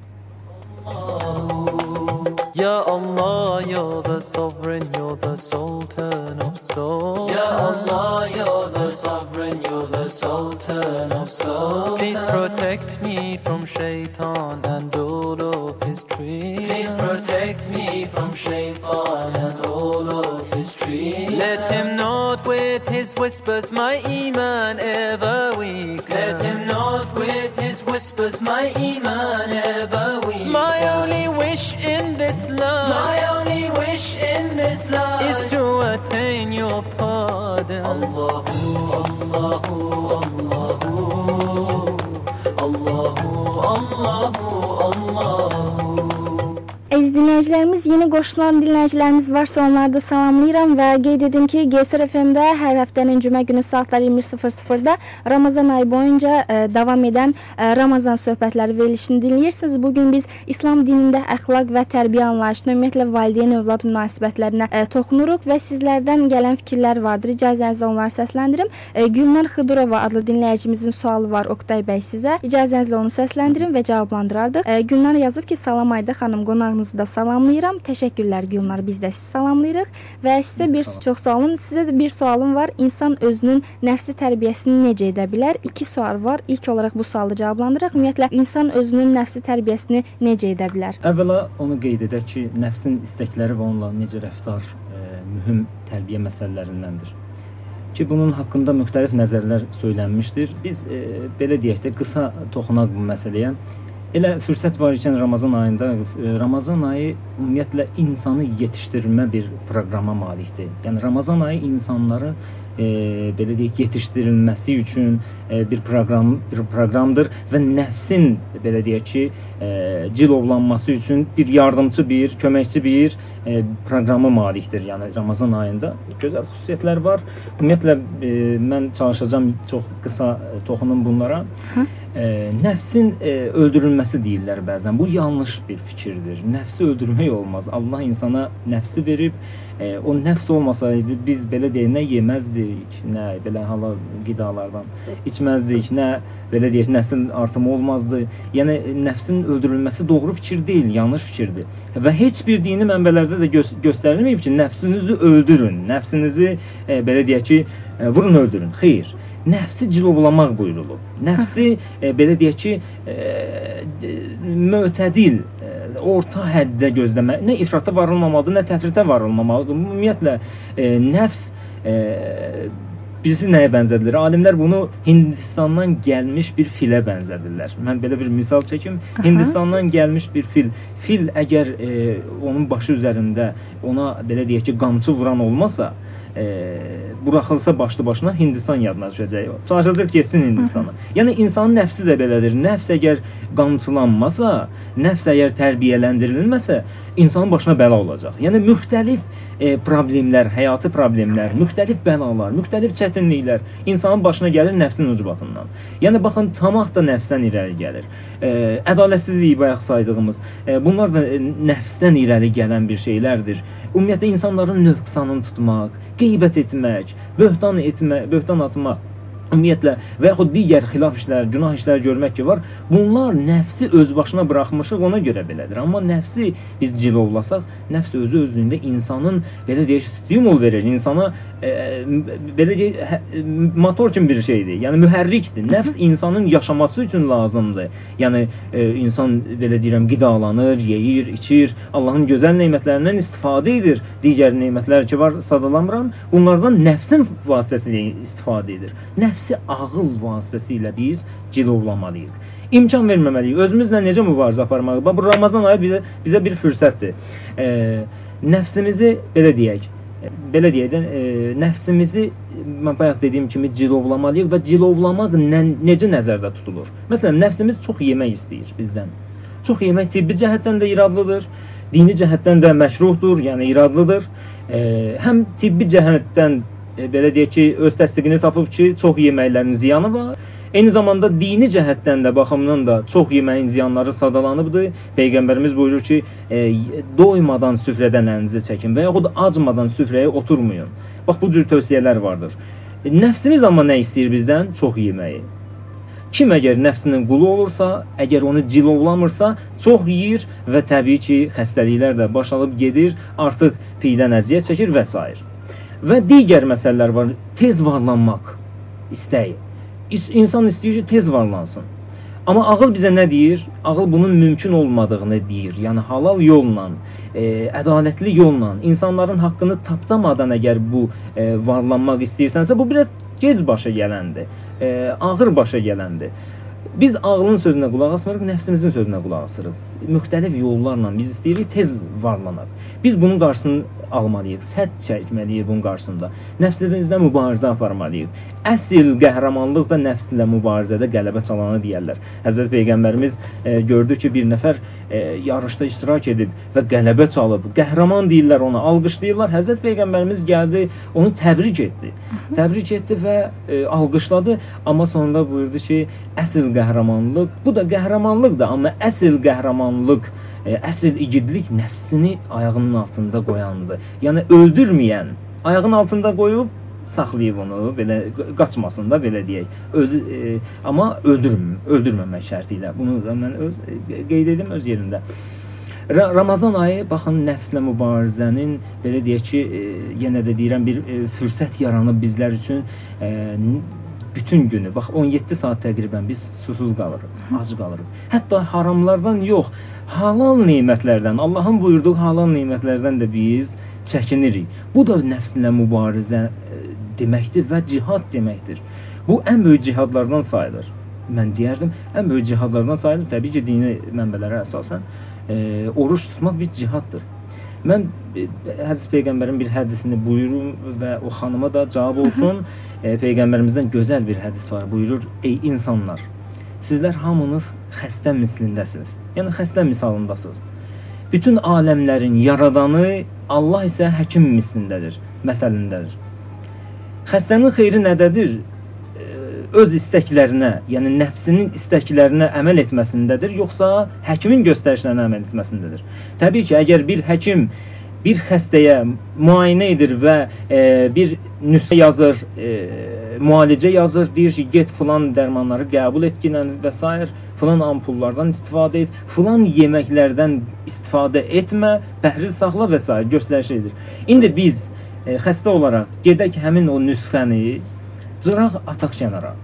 E: Ya Allah, you're the sovereign, you're the sultan of souls.
A: Ya Allah, you're the
E: Please protect me from shaitan and all of his tricks.
A: Please protect me from shaitan and all of his tricks.
E: Let him not with his whispers my iman ever weaken.
A: Let him not with his whispers my iman ever weaken.
E: My only wish in this life
A: My only wish in this life
E: is to attain your pardon.
A: Allahu,
C: dinləyicilərimiz, yeni qoşulan dinləyicilərimiz varsa onları da salamlayıram və qeyd edim ki, GSR FM-də hər həftənin cümə günü saatlar 20:00-da Ramazan ayı boyunca ə, davam edən ə, Ramazan söhbətləri verilişini dinləyirsiniz. Bu gün biz İslam dinində əxlaq və tərbiyə anlayışına, ümumiyyətlə valideyn-övlad münasibətlərinə ə, toxunuruq və sizlərdən gələn fikirlər vardır. İcazənizlə onları səsləndirim. Ə, Gülnar Xıdırova adlı dinləyicimizin sualı var Oktay bəy sizə. İcazənizlə onu səsləndirim və cavablandırardıq. Ə, Gülnar yazıb ki, salam Ayda xanım, qonağınızı da salamlayıram. Təşəkkürlər Gülnar, biz də sizi salamlayırıq və sizə bir çox sağ olun. Sizə də bir sualım var. İnsan özünün nəfsi tərbiyəsini necə edə bilər? İki sual var. İlk olaraq bu sualı cavablandıraq. Ümumiyyətlə insan özünün nəfsi tərbiyəsini necə edə bilər?
D: Əvvəla onu qeyd edək ki, nəfsin istəkləri və onunla necə rəftar e, mühüm tərbiyə məsələlərindəndir. Ki bunun haqqında müxtəlif nəzərlər söylənmişdir. Biz e, belə deyək də qısa toxunaq bu məsələyə. Elə fürsət var ikən Ramazan ayında e, Ramazan ayı ümumiyyətlə insanı yetişdirmə bir proqrama malikdir. Yəni Ramazan ayı insanları e, belə deyək yetişdirilməsi üçün e, bir proqram bir proqramdır və nəfsin belə deyək ki, e, cilovlanması üçün bir yardımçı, bir köməkçi bir e, proqrama malikdir. Yəni Ramazan ayında gözəl xüsusiyyətlər var. Ümumiyyətlə e, mən çalışacağam çox qısa e, toxunum bunlara.
C: Hə?
D: Nəfsin öldürülməsi deyirlər bəzən. Bu yanlış bir fikirdir. Nəfsi öldürmək olmaz. Allah insana nəfsi verib, o nəfs olmasaydı biz belə deyək, nə yeməzdik, nə belə halal qidalardan içməzdik, nə belə deyək, nəslin artımı olmazdı. Yəni nəfsin öldürülməsi doğru fikir deyil, yanlış fikirdir. Və heç bir dini mənbələrdə də gö göstərilməyib ki, nəfsinizi öldürün, nəfsinizi belə deyək ki, vurun öldürün. Xeyr nəfsi cilovlamaq buyurulub. Nəfsi e, belə deyək ki, e, mötədil, e, orta həddə gözləmək, nə ifrata varılmamalıdır, nə təfritə varılmamalıdır. Ümumiyyətlə e, nəfs e, Birisi nəyə bənzədilir? Alimlər bunu Hindistandan gəlmiş bir filə bənzədirlər. Mən belə bir misal çəkim. Aha. Hindistandan gəlmiş bir fil. Fil əgər e, onun başı üzərində ona belə deyək ki, qamçı vuran olmasa, e, buraxılsa başlı başına Hindistan yadına düşəcək. Çağırılacaq getsin Hindistana. Yəni insanın nəfsi də belədir. Nəfs əgər qamçılanmasa, nəfs əgər tərbiyələndirilməsə, insanın başına bəla olacaq. Yəni müxtəlif e, problemlər, həyati problemlər, müxtəlif bəlalar, müxtəlif çətinliklər insanın başına gəlir nəfsin ucbatından. Yəni baxın, tamaq da nəfsdən irəli gəlir. E, ədalətsizlik bayaq saydığımız, e, bunlar da e, nəfsdən irəli gələn bir şeylərdir. Ümumiyyətlə insanların nöqsanını tutmaq, qeybət etmək, böhtan etmək, böhtan atmaq ümumiyyətlə və yaxud digər xilaf işlər, günah işlər görmək ki var, bunlar nəfsi öz başına buraxmışıq, ona görə belədir. Amma nəfsi biz cilovlasaq, nəfs özü özlüyündə insanın belə deyək, stimul verir, insana e, belə deyək, hə, motor kimi bir şeydir. Yəni mühərrikdir. Nəfs insanın yaşaması üçün lazımdır. Yəni e, insan belə deyirəm, qidalanır, yeyir, içir, Allahın gözəl nemətlərindən istifadə edir. Digər nemətlər ki var, sadalamıram. Bunlardan nəfsin vasitəsilə istifadə edir. Nəfs nəfsi ağıl vasitəsilə biz cilovlamalıyıq. İmkan verməməliyik. Özümüzlə necə mübarizə aparmalıyıq? Bu Ramazan ayı bizə bizə bir fürsətdir. E, nəfsimizi belə deyək, belə deyək də, e, nəfsimizi mən bayaq dediyim kimi cilovlamalıyıq və cilovlamaq nə, necə nəzərdə tutulur? Məsələn, nəfsimiz çox yemək istəyir bizdən. Çox yemək tibbi cəhətdən də iradlıdır, dini cəhətdən də məşruhdur, yəni iradlıdır. E, həm tibbi cəhətdən e, belə deyək ki, öz təsdiqini tapıb ki, çox yeməklərin ziyanı var. Eyni zamanda dini cəhətdən də baxımdan da çox yeməyin ziyanları sadalanıbdır. Peyğəmbərimiz buyurur ki, e, doymadan süfrədən əlinizi çəkin və yaxud acmadan süfrəyə oturmayın. Bax bu cür tövsiyələr vardır. E, nəfsimiz amma nə istəyir bizdən? Çox yeməyi. Kim əgər nəfsinin qulu olursa, əgər onu cilovlamırsa, çox yeyir və təbii ki, xəstəliklər də baş alıb gedir, artıq piydən əziyyət çəkir və s. Və digər məsələlər var. Tez varlanmaq istəyi. İnsan istəyir ki, tez varlansın. Amma ağıl bizə nə deyir? Ağıl bunun mümkün olmadığını deyir. Yəni halal yolla, e, ədalətli yolla insanların haqqını tapdamadan əgər bu e, varlanmaq istəyirsənsə, bu biraz gec başa gələndir. E, ağır başa gələndir. Biz ağlın sözünə qulaq asmırıq, nəfsimizin sözünə qulaq asırıq. Müxtəlif yollarla biz istəyirik tez varlanaq. Biz bunun qarşısını almalıyıq, sədd çəkməliyik bunun qarşısında. Nəfsimizlə mübarizə aparmalıyıq. Əsl qəhrəmanlıq da nəfslə mübarizədə qələbə çalanı deyərlər. Həzrət Peyğəmbərimiz e, gördü ki, bir nəfər e, yarışda iştirak edib və qələbə çalıb. Qəhrəman deyirlər ona, alqışlayırlar. Həzrət Peyğəmbərimiz gəldi, onu təbrik etdi. Təbrik etdi və e, alqışladı, amma sonunda buyurdu ki, əsl qəhrəmanlıq, bu da qəhrəmanlıqdır, amma əsl qəhrəmanlıq, e, əsl igidlik nəfsini ayağının altında qoyandır. Yəni öldürməyən, ayağının altında qoyub saxlayıb onu, belə qaçmasın da belə deyək. Özü e, amma öldürmə, öldürməmək şərti ilə. Bunu da mən öz e, qeyd edim öz yerində. Ramazan ayı baxın nəfslə mübarizənin belə deyək ki, e, yenə də deyirəm bir e, fürsət yaranıb bizlər üçün e, bütün günü, bax 17 saat təqribən biz susuz qalırıq, ac qalırıq. Hətta haramlardan yox, halal nemətlərdən, Allahın buyurduğu halal nemətlərdən də biz çəkinirik. Bu da nəfslə mübarizə e, deməkdir və cihad deməkdir. Bu ən böyük cihadlardan sayılır. Mən deyərdim, ən böyük cihadlardan sayılır. Təbii ki, dini mənbələrə əsasən e, oruç tutmaq bir cihaddır. Mən Həzrət Peyğəmbərin bir hədisini buyurum və o xanıma da cavab olsun. e, Peyğəmbərimizdən gözəl bir hədis var. Buyurur: "Ey insanlar, sizlər hamınız xəstə mislindəsiniz. Yəni xəstə misalındasınız. Bütün aləmlərin yaradanı Allah isə həkim mislindədir, məsəlindədir. Xəstənin xeyri nədədir? Öz istəklərinə, yəni nəfsinin istəklərinə əməl etməsindədir, yoxsa həkimin göstərişlərinə əməl etməsindədir? Təbii ki, əgər bir həkim bir xəstəyə müayinə edir və e, bir nüsxə yazır, e, müalicə yazır, deyir ki, get filan dərmanları qəbul et ginən və s. filan ampullardan istifadə et, filan yeməklərdən istifadə etmə, pəhriz saxla və s. göstəriş edir. İndi biz e, xəstə olaraq gedək həmin o nüsxəni cıraq ataq kənara.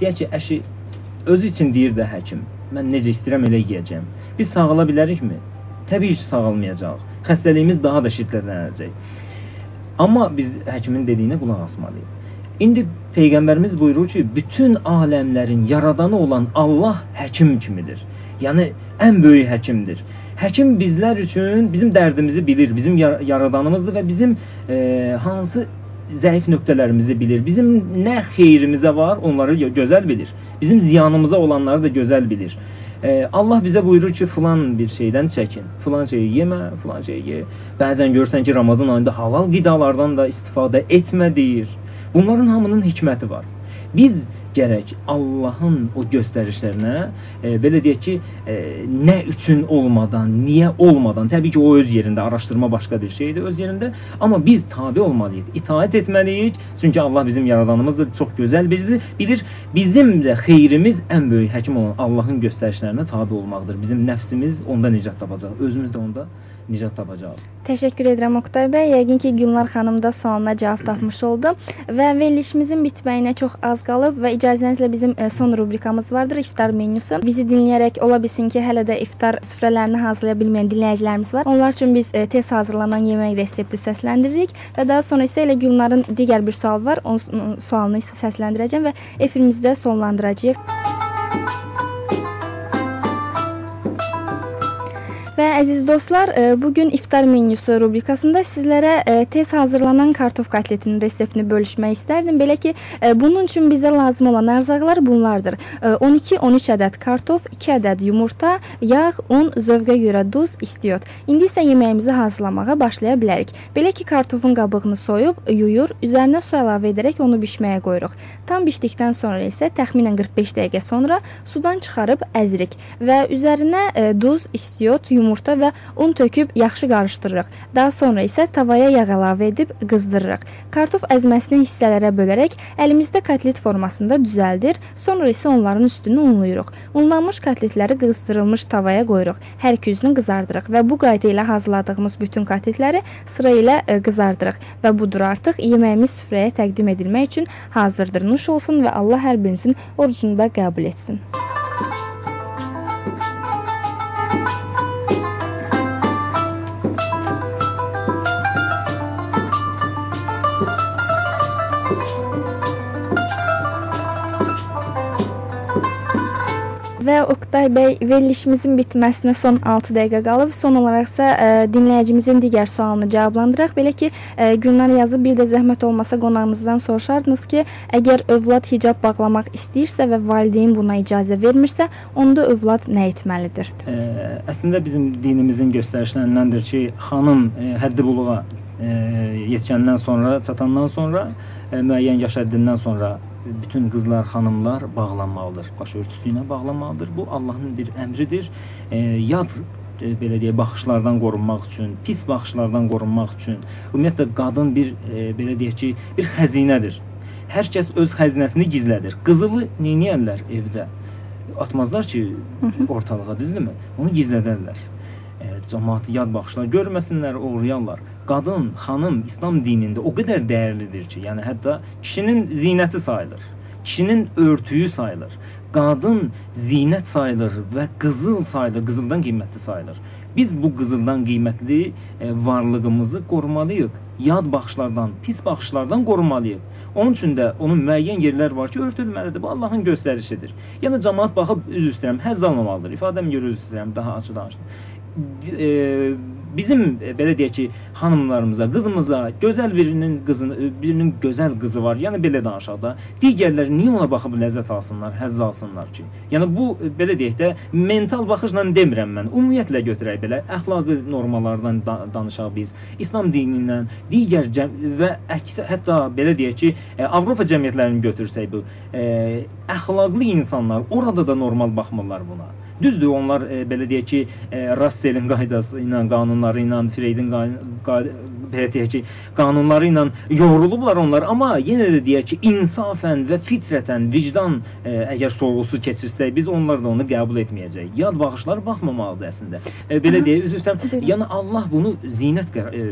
D: Deyək ki, əşi özü üçün deyir də həkim, mən necə istəyirəm elə yeyəcəm. Biz sağala bilərikmi? Təbii ki, sağalmayacaq xəstəliyimiz daha da şiddətlənəcək. Amma biz həkimin dediyinə qulaq asmalıyıq. İndi peyğəmbərimiz buyurur ki, bütün aləmlərin yaradanı olan Allah həkim kimidir. Yəni ən böyük həkimdir. Həkim bizlər üçün bizim dərdimizi bilir, bizim yaradanımızdır və bizim e, hansı zəif nöqtələrimizi bilir. Bizim nə xeyrimizə var, onları gözəl bilir. Bizim ziyanımıza olanları da gözəl bilir. E, Allah bizə buyurur ki, filan bir şeydən çəkin. Filan şeyi yemə, filan şeyi ye. Bəzən görsən ki, Ramazan ayında halal qidalardan da istifadə etmə deyir. Bunların hamının hikməti var. Biz gərək Allahın o göstərişlərinə e, belə deyək ki, e, nə üçün olmadan, niyə olmadan, təbii ki, o öz yerində araşdırma başqa bir şeydir, öz yerində, amma biz tabe olmalıyıq, itaat etməliyik. Çünki Allah bizim yaradanımızdır, çox gözəl bizi bilir. Bizim də xeyrimiz ən böyük həkim olan Allahın göstərişlərinə tabe olmaqdır. Bizim nəfsimiz onda nicat tapacaq, özümüz də onda nicat tapacağıq.
C: Təşəkkür edirəm Oqtay bəy. Yəqin ki, Gülnar xanım da sualına cavab tapmış oldu və verilişimizin bitməyinə çox az qalıb və icazənizlə bizim e, son rubrikamız vardır, iftar menyusu. Bizi dinləyərək ola bilsin ki, hələ də iftar süfrələrini hazırlaya bilməyən dinləyicilərimiz var. Onlar üçün biz e, tez hazırlanan yemək resepti səsləndiririk və daha sonra isə elə Gülnarın digər bir sual var. Onun sualını isə səsləndirəcəm və efirimizdə sonlandıracağıq. Və əziz dostlar, e, bu gün iftar menyusu rubrikasında sizlərə e, tez hazırlanan kartof kotletinin reseptini bölüşmək istərdim. Belə ki, e, bunun üçün bizə lazım olan ərzaqlar bunlardır. 12-13 ədəd kartof, 2 ədəd yumurta, yağ, un, zövqə görə duz, istiot. İndi isə yeməyimizi hazırlamağa başlaya bilərik. Belə ki, kartofun qabığını soyub, yuyur, üzərinə su əlavə edərək onu bişməyə qoyuruq. Tam bişdikdən sonra isə təxminən 45 dəqiqə sonra sudan çıxarıb əzirik və üzərinə duz, istiot, yumurta yumurta və un töküb yaxşı qarışdırırıq. Daha sonra isə tavaya yağ əlavə edib qızdırırıq. Kartof əzməsini hissələrə bölərək əlimizdə kotlet formasında düzəldir, sonra isə onların üstünü unluyuruq. Unlanmış kotletləri qızdırılmış tavaya qoyuruq. Hər iki üzünü qızardırıq və bu qayda ilə hazırladığımız bütün kotletləri sıra ilə e, qızardırıq və budur artıq yeməyimiz süfrəyə təqdim edilmək üçün hazırdır. Nuş olsun və Allah hər birinizin orucunu da qəbul etsin. Və Oqtay bəy, verilişimizin bitməsinə son 6 dəqiqə qalıb. Son olaraq isə ə, e, dinləyicimizin digər sualını cavablandıraq. Belə ki, ə, e, Gülnar yazıb bir də zəhmət olmasa qonağımızdan soruşardınız ki, əgər övlad hicab bağlamaq istəyirsə və valideyn buna icazə vermirsə, onda övlad nə etməlidir?
D: Ə, əslində bizim dinimizin göstərişlərindəndir ki, xanım ə, həddi buluğa ə, yetkəndən sonra, çatandan sonra, ə, müəyyən yaş həddindən sonra bütün qızlar, xanımlar bağlanmalıdır. Baş örtüsü ilə bağlanmalıdır. Bu Allahın bir əmridir. E, yad e, belə deyək baxışlardan qorunmaq üçün, pis baxışlardan qorunmaq üçün, ümumiyyətlə qadın bir e, belə deyək ki, bir xəzinədir. Hər kəs öz xəzinəsini gizlədir. Qızılı neyniyərlər evdə? Atmazlar ki, ortalığa düzdürmü? Onu gizlədərlər. E, cəmaat yad baxışlar görməsinlər, oğruyarlar qadın, xanım İslam dinində o qədər dəyərlidir ki, yəni hətta kişinin zinəti sayılır. Kişinin örtüyü sayılır. Qadın zinət sayılır və qızıl sayılır, qızıldan qiymətli sayılır. Biz bu qızıldan qiymətli varlığımızı qorumalıyıq. Yad baxışlardan, pis baxışlardan qorumalıyıq. Onun üçün də onun müəyyən yerlər var ki, örtülməlidir. Bu Allahın göstərişidir. Yəni cəmaət baxıb üzr istəyirəm, həzz almamalıdır. İfadəmi görə üzr istəyirəm, daha açıq danışdım. E, bizim e, belə deyək ki, xanımlarımıza, qızımıza gözəl birinin qızını, birinin gözəl qızı var. Yəni belə danışaq da, digərləri niyə ona baxıb ləzzət alsınlar, həzz alsınlar ki? Yəni bu e, belə deyək də mental baxışla demirəm mən. Ümumiyyətlə götürək belə əxlaqi normalardan da danışaq biz. İslam dinindən, digər və əks hətta belə deyək ki, e, Avropa cəmiyyətlərini götürsək bu, e, əxlaqlı insanlar orada da normal baxmırlar buna. Düzdür, onlar e, belə deyək ki, e, Russellin qaydası ilə, qanunları ilə, Freydin belə deyək ki, qanunları ilə yoğrulublar onlar, amma yenə də deyək ki, insafən və fitrətən, vicdan e, əgər sorğusu keçirsək, biz onlar da onu qəbul etməyəcəyik. Yad baxışlar baxmamalıdır əslində. E, belə deyək, üzr istəyirəm. Yəni Allah bunu zinət e,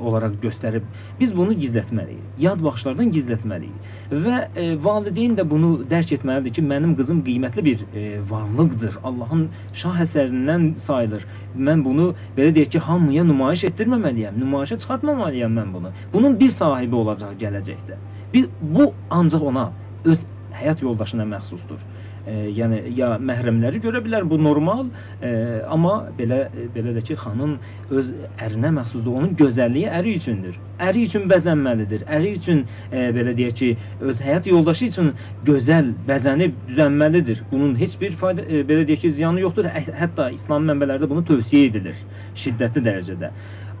D: olaraq göstərib. Biz bunu gizlətməliyik. Yad baxışlardan gizlətməliyik. Və e, valideyn də bunu dərk etməlidir ki, mənim qızım qiymətli bir e, varlıqdır. Allahın şah əsərindən sayılır. Mən bunu belə deyək ki, hamıya nümayiş etdirməməliyəm. Nümayişə çıxartmamalıyam mən bunu. Bunun bir sahibi olacaq gələcəkdə. Bir bu ancaq ona öz həyat yoldaşına məxsusdur e, yəni ya məhrəmləri görə bilər, bu normal, e, amma belə belə də ki, xanım öz ərinə məxsusdur. Onun gözəlliyi əri üçündür. Əri üçün bəzənməlidir. Əri üçün e, belə deyək ki, öz həyat yoldaşı üçün gözəl, bəzənib düzənməlidir. Bunun heç bir fayda e, belə deyək ki, ziyanı yoxdur. Hətta İslam mənbələrdə bunu tövsiyə edilir şiddətli dərəcədə.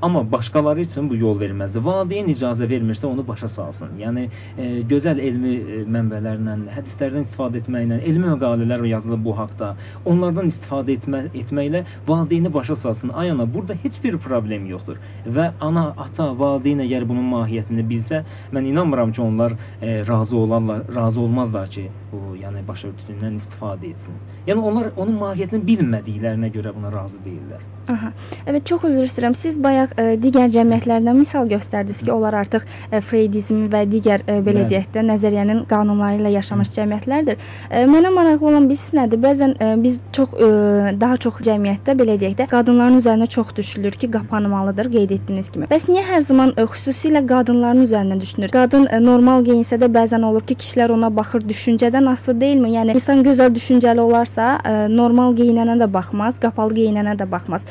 D: Amma başqaları üçün bu yol verməzdir. Valideyn icazə vermirsə onu başa salsın. Yəni e, gözəl elmi e, mənbələrlə, hədislərdən istifadə etməklə, elmi məqalələr yazılıb bu haqqda. Onlardan istifadə etmə, etməklə valideyni başa salsın. Ay ana, burada heç bir problem yoxdur. Və ana, ata, valideyn əgər bunun mahiyyətini bilsə, mən inanmıram ki, onlar e, razı olarlar, razı olmazlar ki, bu yəni başörtüsündən istifadə etsin. Yəni onlar onun mahiyyətini bilmədiklərinə görə buna razı deyillər.
C: Aha. Evet, çox üzr istəyirəm. Siz bayaq ə, digər cəmiyyətlərdən misal göstərdiniz ki, onlar artıq ə, freydizm və digər ə, belə deyək də nəzəriyyənin qanunları ilə yaşamış cəmiyyətlərdir. Ə, mənə maraqlı olan bilirsiniz nədir? Bəzən ə, biz çox ə, daha çox cəmiyyətdə belə deyək də qadınların üzərinə çox düşülür ki, qapanmalıdır qeyd etdiyiniz kimi. Bəs niyə hər zaman ə, xüsusilə qadınların üzərinə düşünür? Qadın ə, normal geyinsə də bəzən olur ki, kişilər ona baxır düşüncədən asılı deyilmi? Yəni insan gözəl düşüncəli olarsa, ə, normal geyinənə də baxmaz, qapalı geyinənə də baxmaz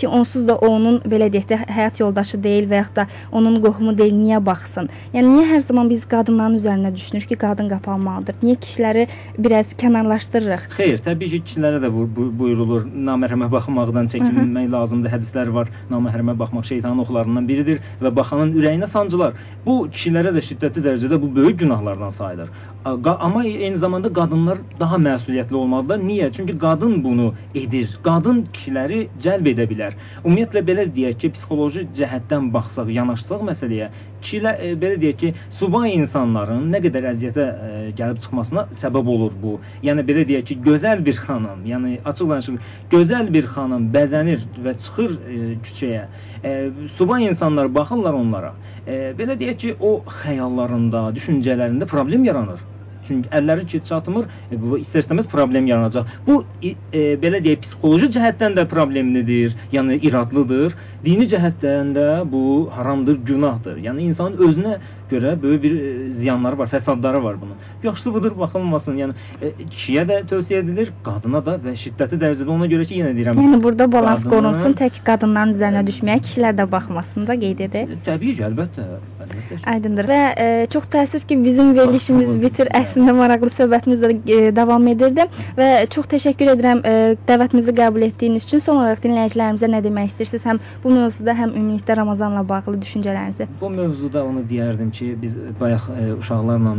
C: ki, onsuz da o onun belə deyək də həyat yoldaşı deyil və yaxud da onun qohumu deyil, niyə baxsın? Yəni niyə hər zaman biz qadınların üzərinə düşünür ki, qadın qapanmalıdır? Niyə kişiləri biraz kənarlaşdırırıq?
D: Xeyr, təbii ki, kişilərə də bu, bu buyurulur. Naməhrəmə baxmaqdan çəkinmək lazımdır. Hədislər var. Naməhrəmə baxmaq şeytanın oxlarından biridir və baxanın ürəyinə sancılar. Bu kişilərə də şiddətli dərəcədə bu böyük günahlardan sayılır. Amma eyni zamanda qadınlar daha məsuliyyətli olmalıdırlar. Niyə? Çünki qadın bunu edir. Qadın kişiləri cəlb edə bilər. Ümumiyyətlə belə deyək ki, psixoloji cəhətdən baxsaq, yanaşsaq məsələyə, kişilər e, belə deyək ki, subay insanların nə qədər əziyyətə e, gəlib çıxmasına səbəb olur bu. Yəni belə deyək ki, gözəl bir xanım, yəni açıq danışıq, gözəl bir xanım bəzənir və çıxır e, küçəyə. E, subay insanlar baxırlar onlara. E, belə deyək ki, o xəyallarında, düşüncələrində problem yaranır. Çünki əlləri ki çatmır, e, bu istər-istəməz problem yaranacaq. Bu e, belə deyək, psixoloji cəhətdən də problemlidir, yəni iradlıdır. Dini cəhətdən də bu haramdır, günahdır. Yəni insanın özünə görə böyük bir e, ziyanları var, fəsadları var bunun. Yaxşısı budur, baxılmasın. Yəni e, kişiyə də tövsiyə edilir, qadına da və şiddətli dərəcədə ona görə ki, yenə deyirəm.
C: Yəni burada balans qadının, qorunsun, tək qadınların üzərinə düşməyə, kişilər də baxmasın da qeyd edək.
D: Təbii ki, əlbəttə. əlbəttə.
C: Aydındır. Və e, çox təəssüf ki, bizim verilişimiz bitir. Əslində maraqlı söhbətimiz də e, davam edirdi və çox təşəkkür edirəm e, dəvətimizi qəbul etdiyiniz üçün. Son olaraq dinləyicilərimizə nə demək istəyirsiniz? Həm bu mövzuda, həm ümumilikdə Ramazanla bağlı düşüncələrinizi.
D: Bu mövzuda onu deyərdim ki, biz bayaq e, uşaqlarla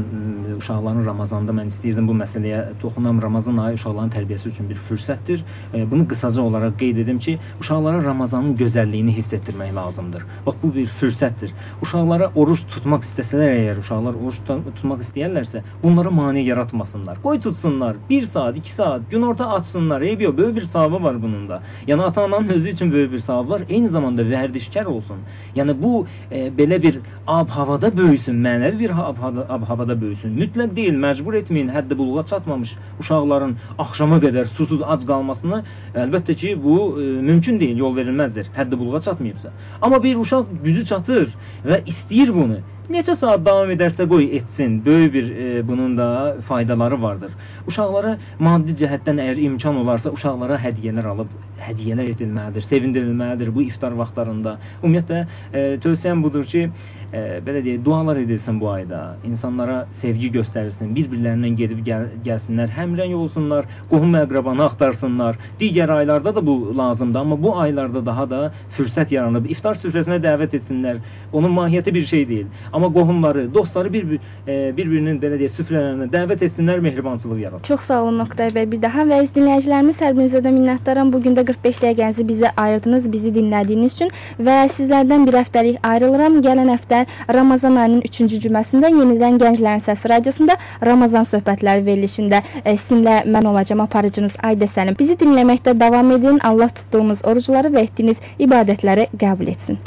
D: e, uşaqların Ramazanda mən istəyirdim bu məsələyə toxunam. Ramazan ayı uşaqların tərbiyəsi üçün bir fürsətdir. E, bunu qısaca olaraq qeyd edim ki, uşaqlara Ramazanın gözəlliyini hiss etdirmək lazımdır. Bax bu bir fürsətdir. Uşaqlara oruç tutmaq istəsələr əgər uşaqlar oruç tutmaq istəyirlərsə, bunlara mane yaratmasınlar. Qoy tutsunlar. 1 saat, 2 saat günorta açsınlar. Eyb yox, böyük bir savabı var bunun da. Yəni ata-ananın özü üçün böyük bir savabı var. Eyni zamanda vərdişkar olsun. Yəni bu e, belə bir ab-havada böyüsün, mənəvi bir ab-havada böyüsün. Mütləq deyil, məcbur etməyin həddi buluğa çatmamış uşaqların axşama qədər susuz ac qalmasını əlbəttə ki, bu e, mümkün deyil, yol verilməzdir. Həddi buluğa çatmayıbsa. Amma bir uşaq gücü çatır və istəyir bunu neçə saat davam edərsə qoy etsin. Böyük bir e, bunun da faydaları vardır. Uşaqlara maddi cəhətdən əgər imkan olarsa uşaqlara hədiyyələr alıb hədiyyələr edilməlidir, sevindirilməlidir bu iftar vaxtlarında. Ümumiyyətlə e, tövsiyəm budur ki, e, belə deyək, dualar edilsin bu ayda. İnsanlara sevgi göstərilsin, bir-birlərindən gedib gəl gəlsinlər, həmrəng olsunlar, qohum-əqrabanı axtarsınlar. Digər aylarda da bu lazımdır, amma bu aylarda daha da fürsət yaranıb. İftar süfrəsinə dəvət etsinlər. Onun mahiyyəti bir şey deyil. Amma qohumları, dostları bir-bir e, bir-birinin belə deyək, süfrələrinə dəvət etsinlər, mehribançılıq yaratsın.
C: Çox sağ olun Oqtay bəy. Bir daha və dinləyicilərimiz hər birinizə də minnətdaram. Bu gün də 45 dəqiqənizi bizə ayırdınız, bizi dinlədiyiniz üçün və sizlərdən bir həftəlik ayrılıram. Gələn həftə Ramazan ayının 3-cü cüməsində yenidən Gənclərin Səsi radiosunda Ramazan söhbətləri verilişində e, sizinlə mən olacağam aparıcınız Aydə Səlim. Bizi dinləməkdə davam edin. Allah tutduğunuz orucları və etdiyiniz ibadətləri qəbul etsin.